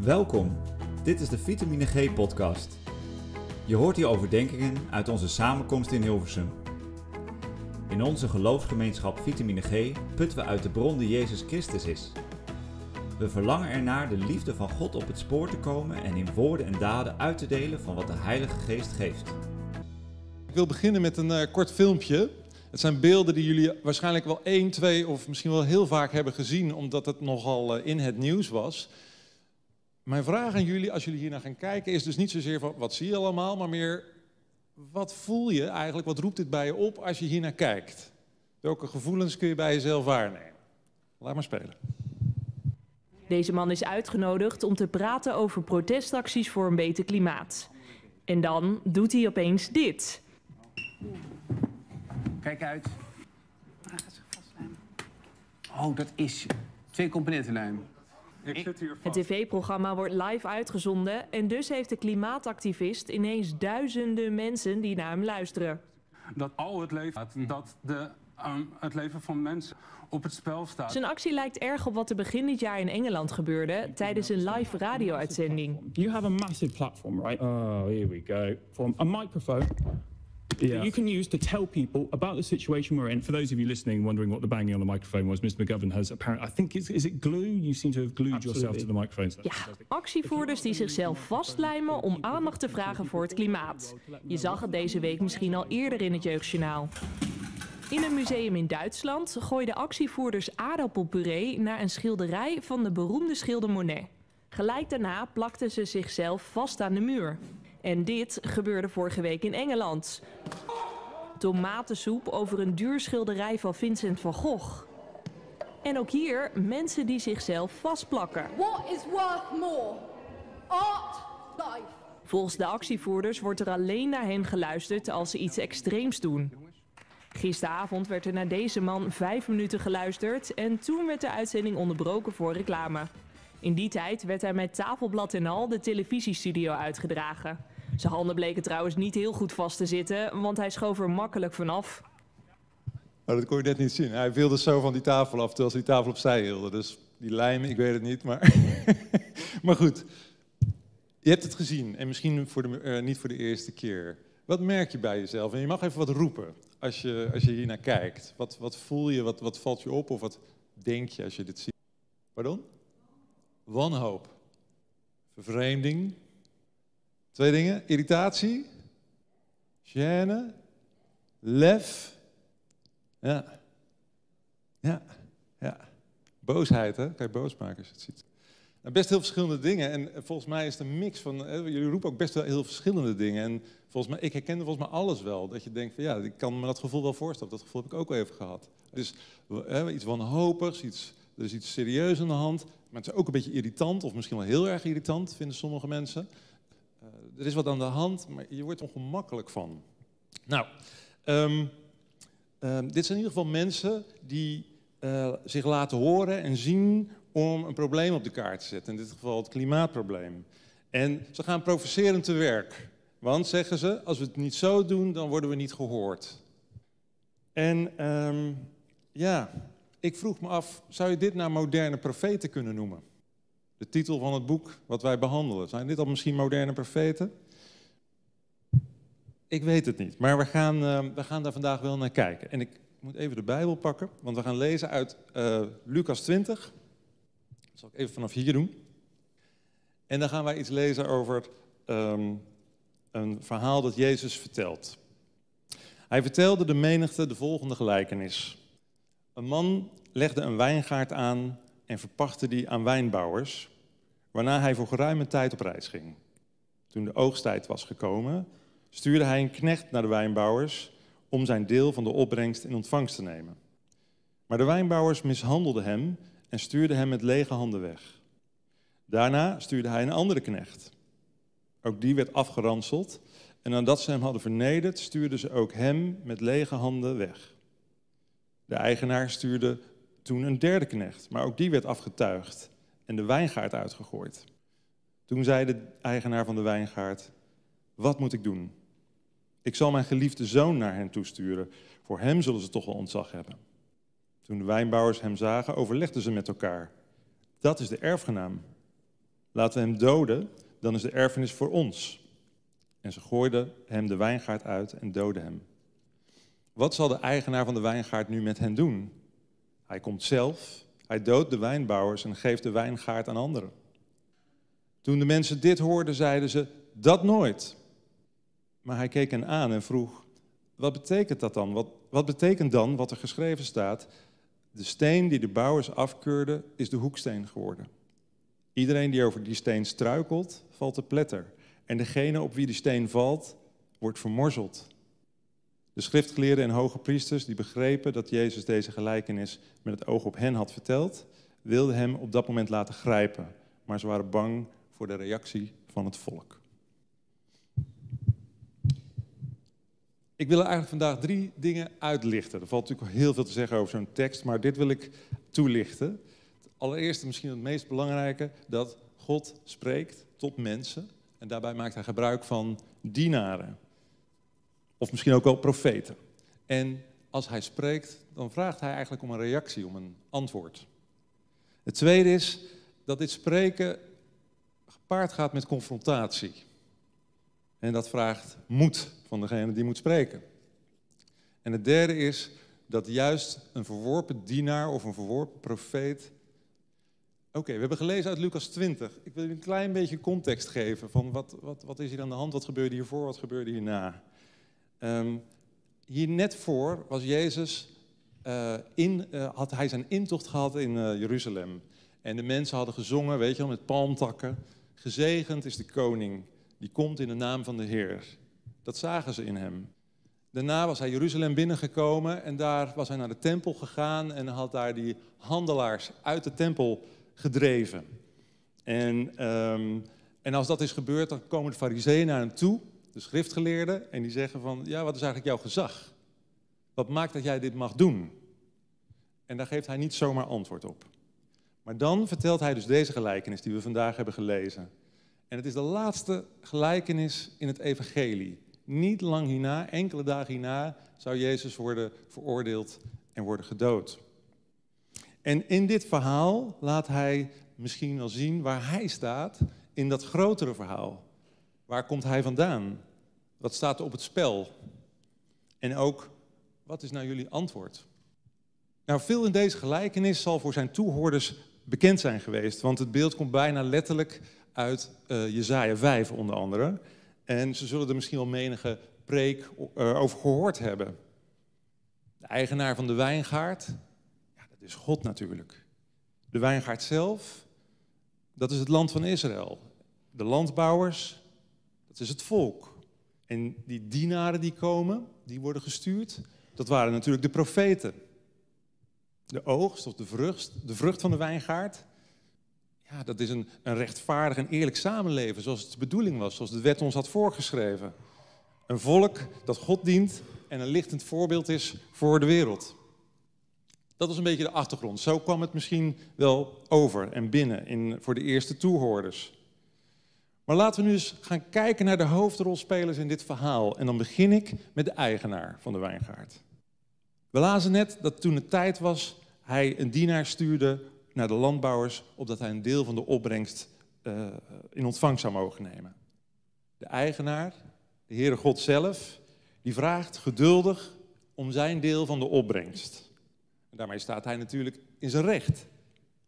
Welkom, dit is de Vitamine G podcast. Je hoort hier overdenkingen uit onze samenkomst in Hilversum. In onze geloofsgemeenschap Vitamine G putten we uit de bron die Jezus Christus is. We verlangen ernaar de liefde van God op het spoor te komen en in woorden en daden uit te delen van wat de Heilige Geest geeft. Ik wil beginnen met een eh, kort filmpje. Het zijn beelden die jullie waarschijnlijk wel één, twee of misschien wel heel vaak hebben gezien, omdat het nogal eh, in het nieuws was. Mijn vraag aan jullie, als jullie hier naar gaan kijken, is dus niet zozeer van wat zie je allemaal, maar meer wat voel je eigenlijk, wat roept dit bij je op als je hier naar kijkt? Welke gevoelens kun je bij jezelf waarnemen? Laat maar spelen. Deze man is uitgenodigd om te praten over protestacties voor een beter klimaat. En dan doet hij opeens dit. Kijk uit. Hij gaat zich vastlijmen. Oh, dat is twee componentenlijm. Het tv-programma wordt live uitgezonden en dus heeft de klimaatactivist ineens duizenden mensen die naar hem luisteren. dat al het leven, dat de, ehm, het leven van mensen op het spel staat. Zijn actie lijkt erg op wat er begin dit jaar in Engeland gebeurde tijdens een live radio-uitzending. You have a massive platform, right? Oh, here we go. From a microphone that you can use to tell people about the situation we're in. For those of you listening, wondering what the banging on the microphone was, Mr. McGovern has apparently, I think, is, is it glue? You seem to have glued yourself to the microphone. So Ja, actievoerders die zichzelf vastlijmen om aandacht te vragen voor het klimaat. Je zag het deze week misschien al eerder in het Jeugdjournaal. In een museum in Duitsland gooiden actievoerders aardappelpuree naar een schilderij van de beroemde schilder Monet. Gelijk daarna plakten ze zichzelf vast aan de muur. En dit gebeurde vorige week in Engeland. Tomatensoep over een duur schilderij van Vincent van Gogh. En ook hier mensen die zichzelf vastplakken. What is worth more? Art, life. Volgens de actievoerders wordt er alleen naar hen geluisterd als ze iets extreems doen. Gisteravond werd er naar deze man vijf minuten geluisterd en toen werd de uitzending onderbroken voor reclame. In die tijd werd hij met tafelblad en al de televisiestudio uitgedragen. Zijn handen bleken trouwens niet heel goed vast te zitten, want hij schoof er makkelijk vanaf. Nou, dat kon je net niet zien. Hij viel dus zo van die tafel af terwijl ze die tafel opzij hielden. Dus die lijm, ik weet het niet, maar... maar goed, je hebt het gezien en misschien voor de, eh, niet voor de eerste keer. Wat merk je bij jezelf? En je mag even wat roepen als je, als je hier naar kijkt. Wat, wat voel je, wat, wat valt je op of wat denk je als je dit ziet? Pardon? Wanhoop. Vervreemding. Twee dingen. Irritatie. Gêne. Lef. Ja. Ja. Ja. Boosheid, hè? Je boos maken als je het ziet. Nou, best heel verschillende dingen. En volgens mij is het een mix van... Hè, jullie roepen ook best wel heel verschillende dingen. En volgens mij, ik herken volgens mij alles wel. Dat je denkt van ja, ik kan me dat gevoel wel voorstellen. Dat gevoel heb ik ook wel even gehad. Dus hè, iets wanhopigs, iets, er is iets serieus aan de hand. Maar het is ook een beetje irritant. Of misschien wel heel erg irritant, vinden sommige mensen. Eh, er is wat aan de hand, maar je wordt ongemakkelijk van. Nou, ehm, Ehm, dit zijn in ieder geval mensen die eh, zich laten horen en zien om een probleem op de kaart te zetten. In dit geval het klimaatprobleem. En ze gaan provocerend te werk. Want, zeggen ze, als we het niet zo doen, dan worden we niet gehoord. En ehm, ja, ik vroeg me af, zou je dit nou moderne profeten kunnen noemen? De titel van het boek wat wij behandelen. Zijn dit al misschien moderne profeten? Ik weet het niet, maar we gaan, eh, we gaan daar vandaag wel naar kijken. En ik moet even de Bijbel pakken, want we gaan lezen uit eh, Lucas 20. Dat zal ik even vanaf hier doen. En dan gaan wij iets lezen over ehm, een verhaal dat Jezus vertelt. Hij vertelde de menigte de volgende gelijkenis. Een man legde een wijngaard aan en verpachtte die aan wijnbouwers, waarna hij voor geruime tijd op reis ging. Toen de oogsttijd was gekomen, stuurde hij een knecht naar de wijnbouwers om zijn deel van de opbrengst in ontvangst te nemen. Maar de wijnbouwers mishandelden hem en stuurden hem met lege handen weg. Daarna stuurde hij een andere knecht. Ook die werd afgeranseld en nadat ze hem hadden vernederd, stuurden ze ook hem met lege handen weg. De eigenaar stuurde toen een derde knecht, maar ook die werd afgetuigd en de wijngaard uitgegooid. Toen zei de eigenaar van de wijngaard: Wat moet ik doen? Ik zal mijn geliefde zoon naar hen toesturen. Voor hem zullen ze toch wel ontzag hebben. Toen de wijnbouwers hem zagen, overlegden ze met elkaar. Dat is de erfgenaam. Laten we hem doden, dan is de erfenis voor ons. En ze gooiden hem de wijngaard uit en doodden hem. Wat zal de eigenaar van de wijngaard nu met hen doen? Hij komt zelf, hij doodt de wijnbouwers en geeft de wijngaard aan anderen. Toen de mensen dit hoorden, zeiden ze: Dat nooit. Maar hij keek hen aan en vroeg: Wat betekent dat dan? Wat, wat betekent dan wat er geschreven staat? De steen die de bouwers afkeurden, is de hoeksteen geworden. Iedereen die over die steen struikelt, valt te pletter. En degene op wie de steen valt, wordt vermorzeld. De schriftgeleerden en hoge priesters, die begrepen dat Jezus deze gelijkenis met het oog op hen had verteld, wilden hem op dat moment laten grijpen. Maar ze waren bang voor de reactie van het volk. Ik wil eigenlijk vandaag drie dingen uitlichten. Er valt natuurlijk heel veel te zeggen over zo'n tekst, maar dit wil ik toelichten. Allereerst misschien het meest belangrijke, dat God spreekt tot mensen. En daarbij maakt hij gebruik van dienaren. Of misschien ook wel profeten. En als hij spreekt, dan vraagt hij eigenlijk om een reactie, om een antwoord. Het tweede is dat dit spreken gepaard gaat met confrontatie. En dat vraagt moed van degene die moet spreken. En het derde is dat juist een verworpen dienaar of een verworpen profeet. Oké, we hebben gelezen uit Lucas 20. Ik wil u een klein beetje context geven van wat, wat, wat is hier aan de hand, wat gebeurde hiervoor, wat gebeurde hierna. Um, hier net voor was Jezus, uh, in, uh, had hij zijn intocht gehad in uh, Jeruzalem. En de mensen hadden gezongen, weet je wel, met palmtakken. Gezegend is de koning, die komt in de naam van de Heer. Dat zagen ze in hem. Daarna was hij Jeruzalem binnengekomen en daar was hij naar de tempel gegaan en had daar die handelaars uit de tempel gedreven. En, um, en als dat is gebeurd, dan komen de fariseeën naar hem toe, de schriftgeleerden, en die zeggen van, ja, wat is eigenlijk jouw gezag? Wat maakt dat jij dit mag doen? En daar geeft hij niet zomaar antwoord op. Maar dan vertelt hij dus deze gelijkenis die we vandaag hebben gelezen. En het is de laatste gelijkenis in het evangelie. Niet lang hierna, enkele dagen hierna, zou Jezus worden veroordeeld en worden gedood. En in dit verhaal laat hij misschien wel zien waar hij staat in dat grotere verhaal. Waar komt hij vandaan? Wat staat er op het spel? En ook, wat is nou jullie antwoord? Nou, veel in deze gelijkenis zal voor zijn toehoorders bekend zijn geweest, want het beeld komt bijna letterlijk uit uh, Jezaja 5 onder andere. En ze zullen er misschien wel menige preek uh, over gehoord hebben. De eigenaar van de wijngaard, ja, dat is God natuurlijk. De wijngaard zelf, dat is het land van Israël. De landbouwers, dat is het volk. En die dienaren die komen, die worden gestuurd, dat waren natuurlijk de profeten. De oogst of de vrucht, de vrucht van de wijngaard, ja, dat is een, een rechtvaardig en eerlijk samenleven zoals het de bedoeling was, zoals de wet ons had voorgeschreven. Een volk dat God dient en een lichtend voorbeeld is voor de wereld. Dat was een beetje de achtergrond. Zo kwam het misschien wel over en binnen in, voor de eerste toehoorders. Maar laten we nu eens gaan kijken naar de hoofdrolspelers in dit verhaal. En dan begin ik met de eigenaar van de wijngaard. We lazen net dat toen het tijd was, hij een dienaar stuurde naar de landbouwers, opdat hij een deel van de opbrengst uh, in ontvangst zou mogen nemen. De eigenaar, de Heere God zelf, die vraagt geduldig om zijn deel van de opbrengst. En daarmee staat hij natuurlijk in zijn recht.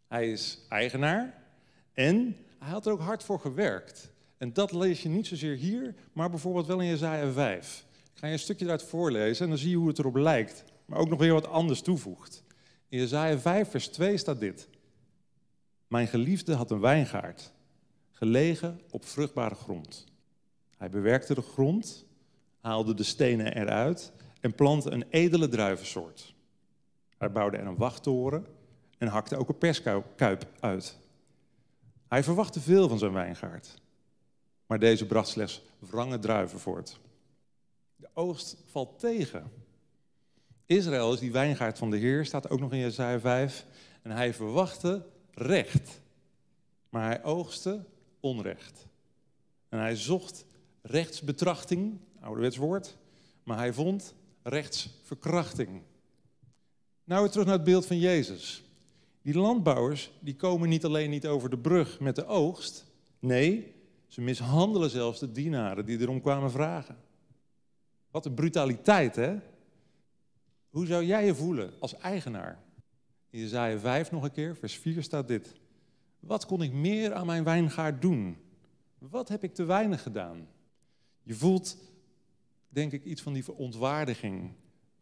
Hij is eigenaar en hij had er ook hard voor gewerkt. En dat lees je niet zozeer hier, maar bijvoorbeeld wel in Jezaja 5. Ik ga je een stukje eruit voorlezen en dan zie je hoe het erop lijkt, maar ook nog weer wat anders toevoegt. In Jezaja 5 vers 2 staat dit. Mijn geliefde had een wijngaard, gelegen op vruchtbare grond. Hij bewerkte de grond, haalde de stenen eruit en plantte een edele druivensoort. Hij bouwde er een wachttoren en hakte ook een perskuip uit. Hij verwachtte veel van zijn wijngaard, maar deze bracht slechts wrange druiven voort. De oogst valt tegen. Israël is die wijngaard van de Heer, staat ook nog in Jesaja 5. En hij verwachtte recht, maar hij oogste onrecht. En hij zocht rechtsbetrachting, ouderwets woord, maar hij vond rechtsverkrachting. Nou weer terug naar het beeld van Jezus. Die landbouwers die komen niet alleen niet over de brug met de oogst, Nee, ze mishandelen zelfs de dienaren die erom kwamen vragen. Wat een brutaliteit, hè? Hoe zou jij je voelen als eigenaar? In Jezaja 5 nog een keer, vers 4 staat dit. Wat kon ik meer aan mijn wijngaard doen? Wat heb ik te weinig gedaan? Je voelt, denk ik, iets van die verontwaardiging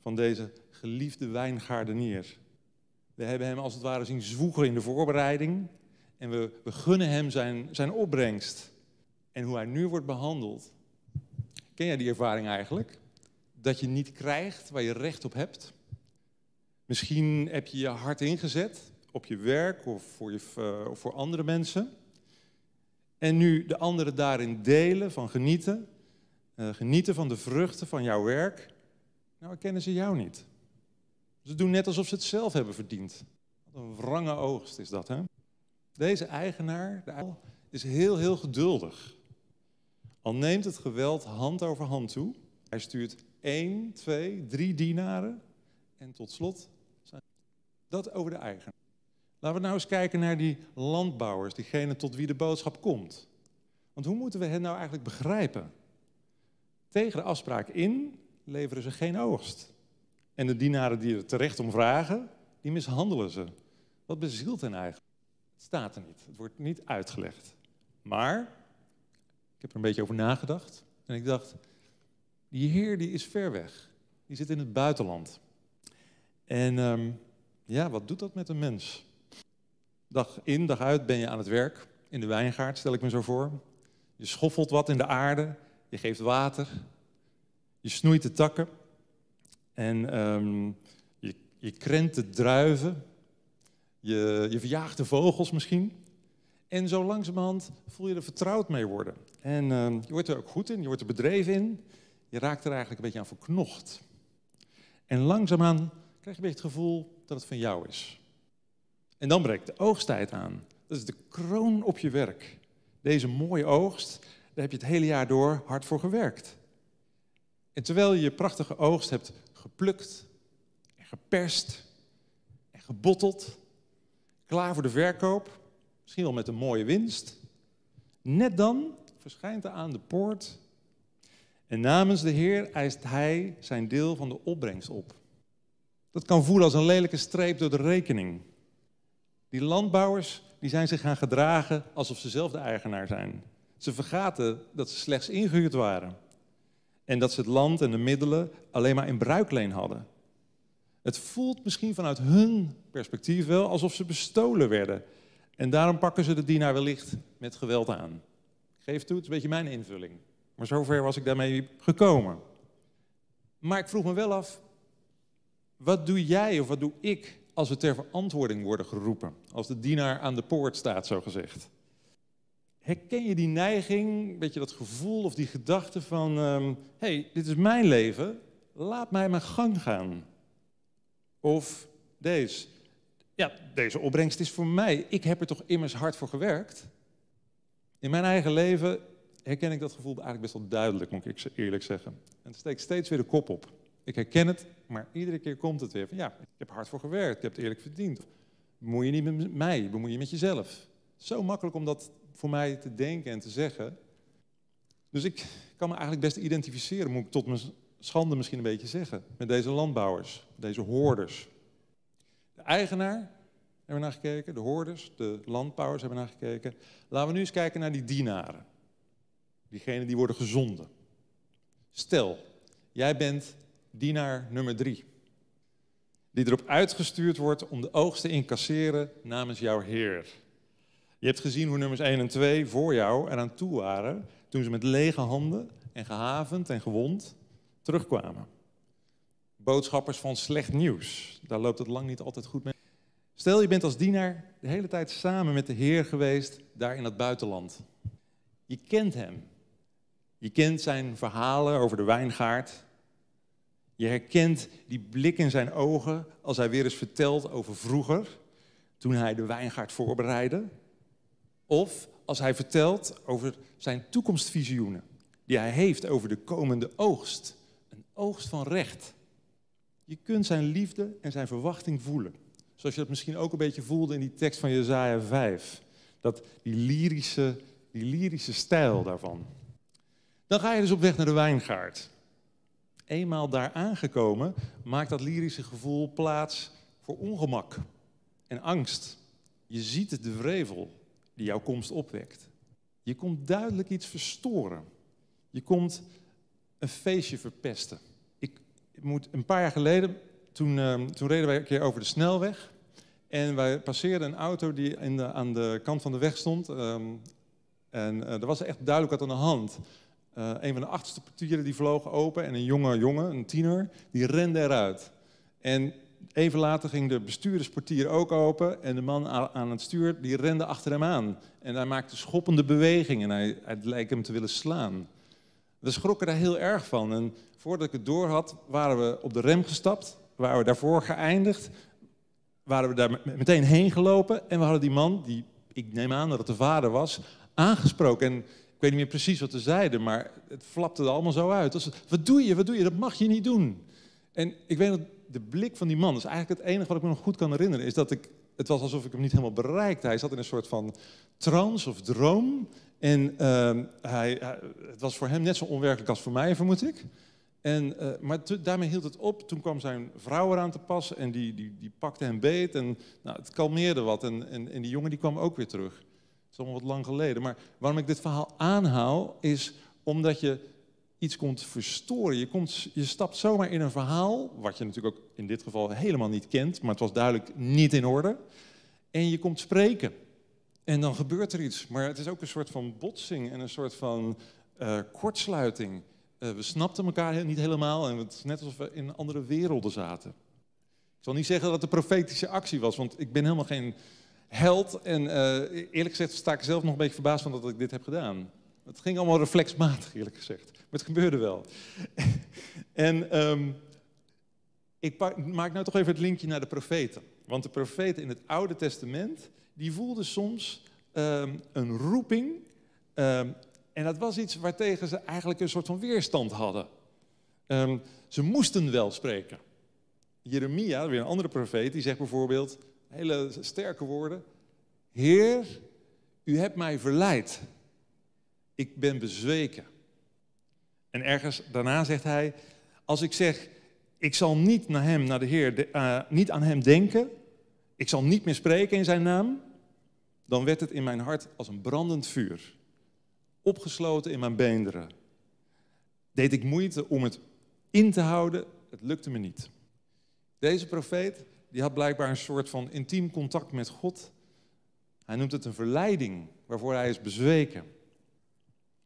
van deze geliefde wijngaardenier. We hebben hem als het ware zien zwoegen in de voorbereiding en we, we gunnen hem zijn, zijn opbrengst. En hoe hij nu wordt behandeld. Ken jij die ervaring eigenlijk? Dat je niet krijgt waar je recht op hebt? Misschien heb je je hart ingezet op je werk of voor, je, uh, of voor andere mensen. En nu de anderen daarin delen, van genieten. Uh, genieten van de vruchten van jouw werk. Nou, herkennen ze jou niet. Ze doen net alsof ze het zelf hebben verdiend. Wat een wrange oogst is dat, hè? Deze eigenaar de is heel, heel geduldig. Al neemt het geweld hand over hand toe. Hij stuurt één, twee, drie dienaren. En tot slot, dat over de eigenaar. Laten we nou eens kijken naar die landbouwers, diegene tot wie de boodschap komt. Want hoe moeten we hen nou eigenlijk begrijpen? Tegen de afspraak in leveren ze geen oogst. En de dienaren die er terecht om vragen, die mishandelen ze. Wat bezielt hen eigenlijk? Het staat er niet. Het wordt niet uitgelegd. Maar, ik heb er een beetje over nagedacht. En ik dacht, die Heer die is ver weg. Die zit in het buitenland. En um, ja, wat doet dat met een mens? Dag in, dag uit ben je aan het werk. In de wijngaard, stel ik me zo voor. Je schoffelt wat in de aarde. Je geeft water. Je snoeit de takken. En um, je, krent de druiven. Je, je verjaagt de vogels misschien. En zo langzamerhand voel je er vertrouwd mee worden. En uh, je wordt er ook goed in, je wordt er bedreven in. Je raakt er eigenlijk een beetje aan verknocht. En langzaamaan krijg je een beetje het gevoel dat het van jou is. En dan breekt de oogsttijd aan. Dat is de kroon op je werk. Deze mooie oogst, daar heb je het hele jaar door hard voor gewerkt. En terwijl je je prachtige oogst hebt geplukt en geperst en gebotteld, klaar voor de verkoop, misschien wel met een mooie winst. Net dan verschijnt er aan de poort en namens de Heer eist hij zijn deel van de opbrengst op. Dat kan voelen als een lelijke streep door de rekening. Die landbouwers die zijn zich gaan gedragen alsof ze zelf de eigenaar zijn. Ze vergaten dat ze slechts ingehuurd waren. En dat ze het land en de middelen alleen maar in bruikleen hadden. Het voelt misschien vanuit hun perspectief wel alsof ze bestolen werden. En daarom pakken ze de dienaar wellicht met geweld aan. geef toe, het is een beetje mijn invulling. Maar zover was ik daarmee gekomen. Maar ik vroeg me wel af, wat doe jij of wat doe ik als we ter verantwoording worden geroepen? Als de dienaar aan de poort staat, zo gezegd. Herken je die neiging, beetje dat gevoel of die gedachte van... um, hey, dit is mijn leven, laat mij mijn gang gaan. Of deze. Ja, deze opbrengst is voor mij. Ik heb er toch immers hard voor gewerkt. In mijn eigen leven herken ik dat gevoel eigenlijk best wel duidelijk, moet ik eerlijk zeggen. En het steekt steeds weer de kop op. Ik herken het, maar iedere keer komt het weer van ja, ik heb hard voor gewerkt, ik heb het eerlijk verdiend. Bemoei je niet met mij, bemoei je met jezelf. Zo makkelijk om dat voor mij te denken en te zeggen. Dus ik kan me eigenlijk best identificeren, moet ik tot mijn schande misschien een beetje zeggen, met deze landbouwers, deze hoorders. De eigenaar hebben we naar gekeken, de hoorders, de landbouwers hebben naar gekeken. Laten we nu eens kijken naar die dienaren. Diegenen die worden gezonden. Stel, jij bent dienaar nummer drie. Die erop uitgestuurd wordt om de oogst te incasseren namens jouw Heer. Je hebt gezien hoe nummers 1 en 2 voor jou eraan toe waren toen ze met lege handen en gehavend en gewond terugkwamen. Boodschappers van slecht nieuws, daar loopt het lang niet altijd goed mee. Stel je bent als dienaar de hele tijd samen met de Heer geweest daar in het buitenland. Je kent hem. Je kent zijn verhalen over de wijngaard. Je herkent die blik in zijn ogen als hij weer eens vertelt over vroeger, toen hij de wijngaard voorbereidde. Of als hij vertelt over zijn toekomstvisioenen, die hij heeft over de komende oogst. Een oogst van recht. Je kunt zijn liefde en zijn verwachting voelen. Zoals je dat misschien ook een beetje voelde in die tekst van Jezaja 5. Dat die lyrische, die lyrische stijl daarvan. Dan ga je dus op weg naar de wijngaard. Eenmaal daar aangekomen maakt dat lyrische gevoel plaats voor ongemak en angst. Je ziet de wrevel die jouw komst opwekt. Je komt duidelijk iets verstoren. Je komt een feestje verpesten. Ik moet een paar jaar geleden, toen, uh, toen reden wij een keer over de snelweg. En wij passeerden een auto die in de, aan de kant van de weg stond. Um, en uh, er was echt duidelijk wat aan de hand. Uh, een van de achterste portieren die vloog open en een jonge jongen, een tiener, die rende eruit. En even later ging de bestuurdersportier ook open en de man aan het stuur die rende achter hem aan. En hij maakte schoppende bewegingen en hij, leek hem te willen slaan. We schrokken daar heel erg van en voordat ik het door had, waren we op de rem gestapt, waren we daarvoor geëindigd, waren we daar meteen heen gelopen en we hadden die man, die ik neem aan dat het de vader was, aangesproken. En ik weet niet meer precies wat ze zeiden, maar het flapte er allemaal zo uit. Wat doe je, wat doe je, dat mag je niet doen. En ik weet dat de blik van die man, is eigenlijk het enige wat ik me nog goed kan herinneren, is dat ik, het was alsof ik hem niet helemaal bereikte. Hij zat in een soort van trance of droom. En uh, hij, het was voor hem net zo onwerkelijk als voor mij, vermoed ik. En, uh, maar daarmee hield het op. Toen kwam zijn vrouw eraan te passen en die, die, die pakte hem beet. En nou, het kalmeerde wat. En, en, en die jongen die kwam ook weer terug. Het is allemaal wat lang geleden. Maar waarom ik dit verhaal aanhaal, is omdat je iets komt verstoren. Je, komt, je stapt zomaar in een verhaal, wat je natuurlijk ook in dit geval helemaal niet kent, maar het was duidelijk niet in orde. En je komt spreken. En dan gebeurt er iets. Maar het is ook een soort van botsing en een soort van uh, kortsluiting. Uh, we snapten elkaar niet helemaal en het is net alsof we in andere werelden zaten. Ik zal niet zeggen dat het een profetische actie was, want ik ben helemaal geen held. En uh, eerlijk gezegd sta ik zelf nog een beetje verbaasd van dat ik dit heb gedaan. Het ging allemaal reflexmatig, eerlijk gezegd. Maar het gebeurde wel. en um, ik maak nou toch even het linkje naar de profeten. Want de profeten in het Oude Testament, die voelden soms um, een roeping. Um, en dat was iets waartegen ze eigenlijk een soort van weerstand hadden. ze moesten wel spreken. Jeremia, weer een andere profeet, die zegt bijvoorbeeld, hele sterke woorden. Heer, u hebt mij verleid. Ik ben bezweken. En ergens daarna zegt hij, als ik zeg, ik zal niet naar hem, naar de Heer, uh, niet aan hem denken, ik zal niet meer spreken in zijn naam, dan werd het in mijn hart als een brandend vuur, opgesloten in mijn beenderen. Deed ik moeite om het in te houden, het lukte me niet. Deze profeet, die had blijkbaar een soort van intiem contact met God. Hij noemt het een verleiding waarvoor hij is bezweken.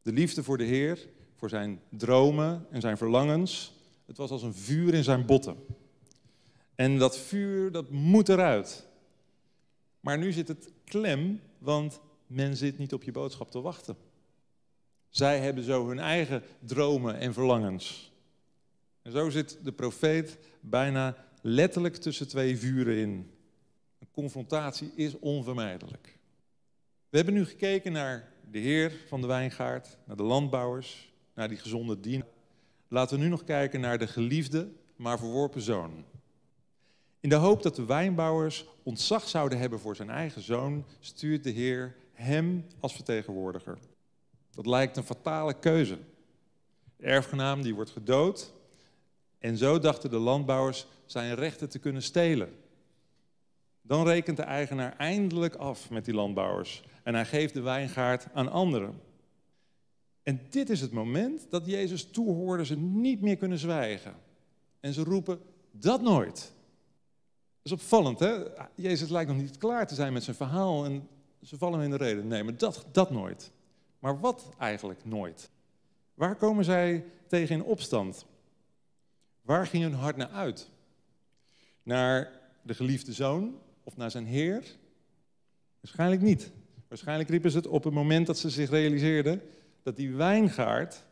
De liefde voor de Heer, voor zijn dromen en zijn verlangens, het was als een vuur in zijn botten. En dat vuur, dat moet eruit. Maar nu zit het klem, want men zit niet op je boodschap te wachten. Zij hebben zo hun eigen dromen en verlangens. En zo zit de profeet bijna letterlijk tussen twee vuren in. Een confrontatie is onvermijdelijk. We hebben nu gekeken naar de heer van de wijngaard, naar de landbouwers, naar die gezonde diener. Laten we nu nog kijken naar de geliefde, maar verworpen zoon. In de hoop dat de wijnbouwers ontzag zouden hebben voor zijn eigen zoon, stuurt de Heer hem als vertegenwoordiger. Dat lijkt een fatale keuze. De erfgenaam die wordt gedood en zo dachten de landbouwers zijn rechten te kunnen stelen. Dan rekent de eigenaar eindelijk af met die landbouwers en hij geeft de wijngaard aan anderen. En dit is het moment dat Jezus toehoorders niet meer kunnen zwijgen. En ze roepen, dat nooit. Dat is opvallend, hè? Jezus lijkt nog niet klaar te zijn met zijn verhaal en ze vallen in de reden. Nee, maar dat, dat nooit. Maar wat eigenlijk nooit? Waar komen zij tegen in opstand? Waar ging hun hart naar uit? Naar de geliefde zoon of naar zijn Heer? Waarschijnlijk niet. Waarschijnlijk riepen ze het op het moment dat ze zich realiseerden dat die wijngaard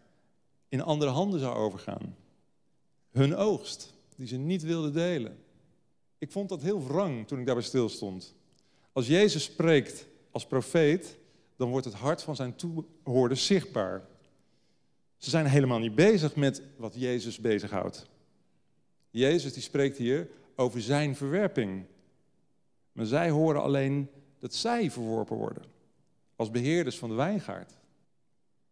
in andere handen zou overgaan. Hun oogst, die ze niet wilden delen. Ik vond dat heel wrang toen ik daarbij stil stond. Als Jezus spreekt als profeet, dan wordt het hart van zijn toehoorders zichtbaar. Ze zijn helemaal niet bezig met wat Jezus bezighoudt. Jezus die spreekt hier over zijn verwerping. Maar zij horen alleen dat zij verworpen worden. als beheerders van de wijngaard.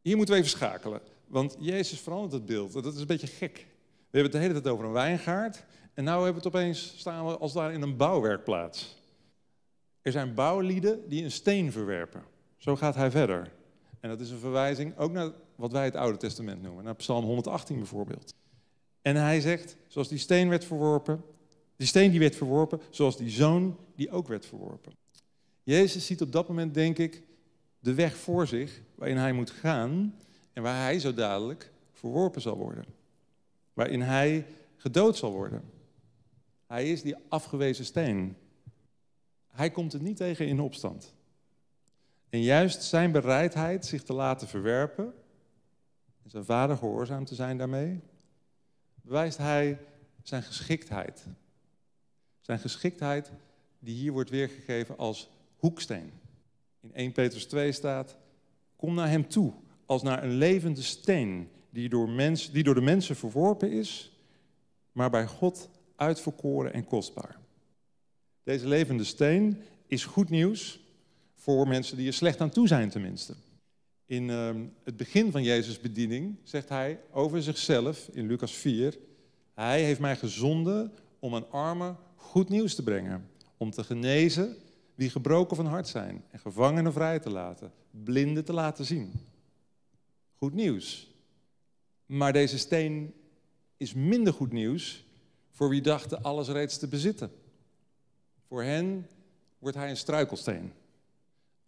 Hier moeten we even schakelen, want Jezus verandert het beeld. Dat is een beetje gek. We hebben het de hele tijd over een wijngaard en nu hebben we het opeens, staan we als daar in een bouwwerkplaats. Er zijn bouwlieden die een steen verwerpen. Zo gaat hij verder. En dat is een verwijzing ook naar wat wij het Oude Testament noemen, naar Psalm 118 bijvoorbeeld. En hij zegt, zoals die steen werd verworpen, die steen die werd verworpen, zoals die zoon die ook werd verworpen. Jezus ziet op dat moment, denk ik, de weg voor zich waarin hij moet gaan en waar hij zo dadelijk verworpen zal worden. Waarin hij gedood zal worden. Hij is die afgewezen steen. Hij komt het niet tegen in opstand. En juist zijn bereidheid zich te laten verwerpen en zijn vader gehoorzaam te zijn daarmee, bewijst hij zijn geschiktheid. Zijn geschiktheid die hier wordt weergegeven als hoeksteen. In 1 Petrus 2 staat, kom naar hem toe als naar een levende steen die door, mens, die door de mensen verworpen is, maar bij God uitverkoren en kostbaar. Deze levende steen is goed nieuws voor mensen die er slecht aan toe zijn tenminste. In uh, het begin van Jezus' bediening zegt hij over zichzelf in Lucas 4, hij heeft mij gezonden om aan armen goed nieuws te brengen, om te genezen wie gebroken van hart zijn en gevangenen vrij te laten, blinden te laten zien. Goed nieuws. Maar deze steen is minder goed nieuws voor wie dachten alles reeds te bezitten. Voor hen wordt hij een struikelsteen.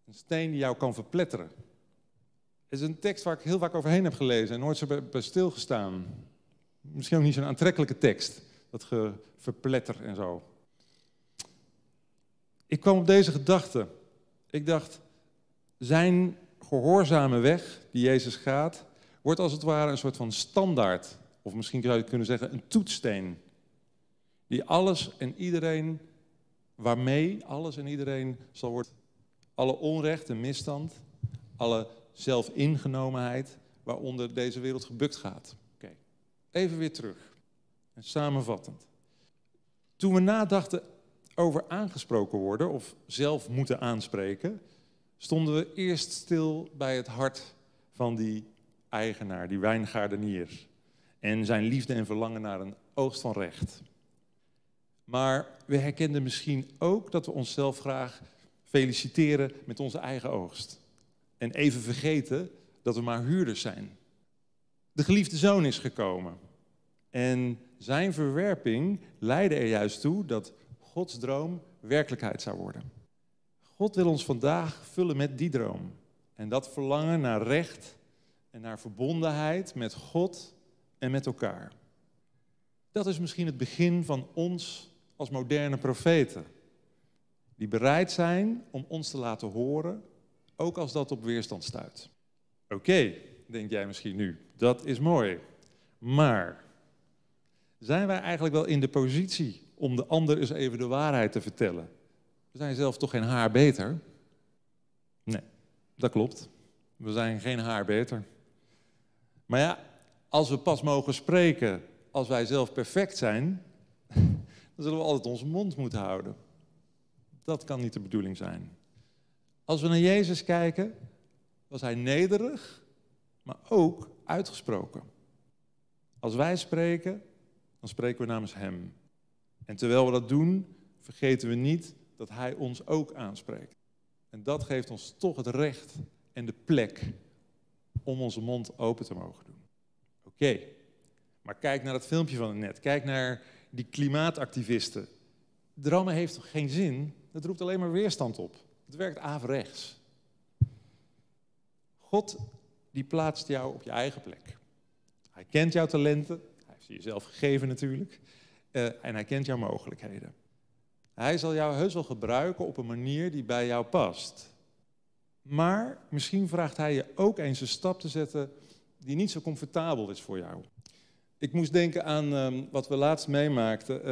Een steen die jou kan verpletteren. Het is een tekst waar ik heel vaak overheen heb gelezen en nooit zo bij stilgestaan. Misschien ook niet zo'n aantrekkelijke tekst, dat verpletter en zo. Ik kwam op deze gedachte. Ik dacht, zijn gehoorzame weg die Jezus gaat, wordt als het ware een soort van standaard. Of misschien zou je kunnen zeggen een toetssteen. Die alles en iedereen, waarmee alles en iedereen zal worden. Alle onrecht en misstand, alle zelfingenomenheid waaronder deze wereld gebukt gaat. Even weer terug. En samenvattend. Toen we nadachten over aangesproken worden of zelf moeten aanspreken, stonden we eerst stil bij het hart van die eigenaar, die wijngaardenier. En zijn liefde en verlangen naar een oogst van recht. Maar we herkenden misschien ook dat we onszelf graag feliciteren met onze eigen oogst. En even vergeten dat we maar huurders zijn. De geliefde zoon is gekomen. En zijn verwerping leidde er juist toe dat Gods droom werkelijkheid zou worden. God wil ons vandaag vullen met die droom. En dat verlangen naar recht en naar verbondenheid met God en met elkaar. Dat is misschien het begin van ons als moderne profeten. Die bereid zijn om ons te laten horen, ook als dat op weerstand stuit. Oké, denk jij misschien nu, dat is mooi. Maar zijn wij eigenlijk wel in de positie om de ander eens even de waarheid te vertellen. We zijn zelf toch geen haar beter? Nee, dat klopt. We zijn geen haar beter. Maar ja, als we pas mogen spreken als wij zelf perfect zijn, dan zullen we altijd onze mond moeten houden. Dat kan niet de bedoeling zijn. Als we naar Jezus kijken, was hij nederig, maar ook uitgesproken. Als wij spreken, dan spreken we namens Hem. En terwijl we dat doen, vergeten we niet dat Hij ons ook aanspreekt. En dat geeft ons toch het recht en de plek om onze mond open te mogen doen. Oké, maar kijk naar dat filmpje van het net. Kijk naar die klimaatactivisten. Drammen heeft toch geen zin? Dat roept alleen maar weerstand op. Het werkt averechts. God die plaatst jou op je eigen plek. Hij kent jouw talenten. Hij heeft ze jezelf gegeven natuurlijk. Uh, en hij kent jouw mogelijkheden. Hij zal jou heus wel gebruiken op een manier die bij jou past. Maar misschien vraagt hij je ook eens een stap te zetten die niet zo comfortabel is voor jou. Ik moest denken aan um, wat we laatst meemaakten.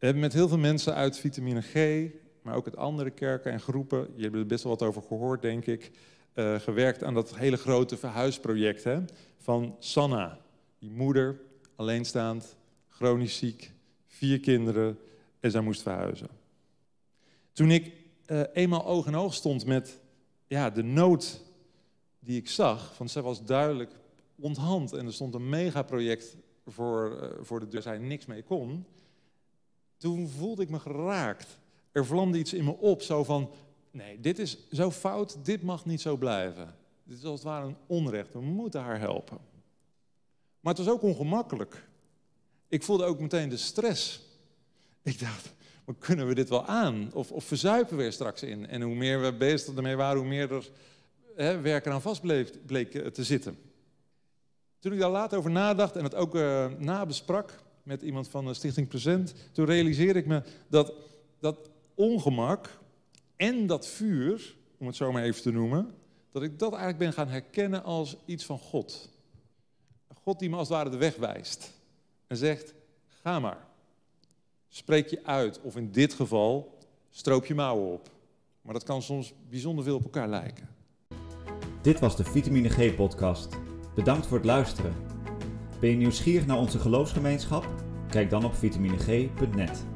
We hebben met heel veel mensen uit vitamine G, maar ook uit andere kerken en groepen, je hebt er best wel wat over gehoord, denk ik, uh, gewerkt aan dat hele grote verhuisproject hè, van Sanna. Die moeder, alleenstaand, chronisch ziek, vier kinderen en zij moest verhuizen. Toen ik uh, eenmaal oog in oog stond met ja, de nood die ik zag, want zij was duidelijk onthand en er stond een megaproject voor, uh, voor de deur, zij niks mee kon. Toen voelde ik me geraakt. Er vlamde iets in me op, zo van, nee, dit is zo fout, dit mag niet zo blijven. Dit is als het ware een onrecht, we moeten haar helpen. Maar het was ook ongemakkelijk. Ik voelde ook meteen de stress. Ik dacht, maar kunnen we dit wel aan? Of, of verzuipen we er straks in? En hoe meer we bezig ermee waren, hoe meer er hè, werk eraan vast bleek eh, te zitten. Toen ik daar later over nadacht en het ook uh, nabesprak met iemand van de Stichting Present, toen realiseerde ik me dat dat ongemak en dat vuur, om het zo maar even te noemen, dat ik dat eigenlijk ben gaan herkennen als iets van God. God die me als het ware de weg wijst en zegt, ga maar. Spreek je uit, of in dit geval, stroop je mouwen op. Maar dat kan soms bijzonder veel op elkaar lijken. Dit was de Vitamine G podcast. Bedankt voor het luisteren. Ben je nieuwsgierig naar onze geloofsgemeenschap? Kijk dan op vitamineg.net.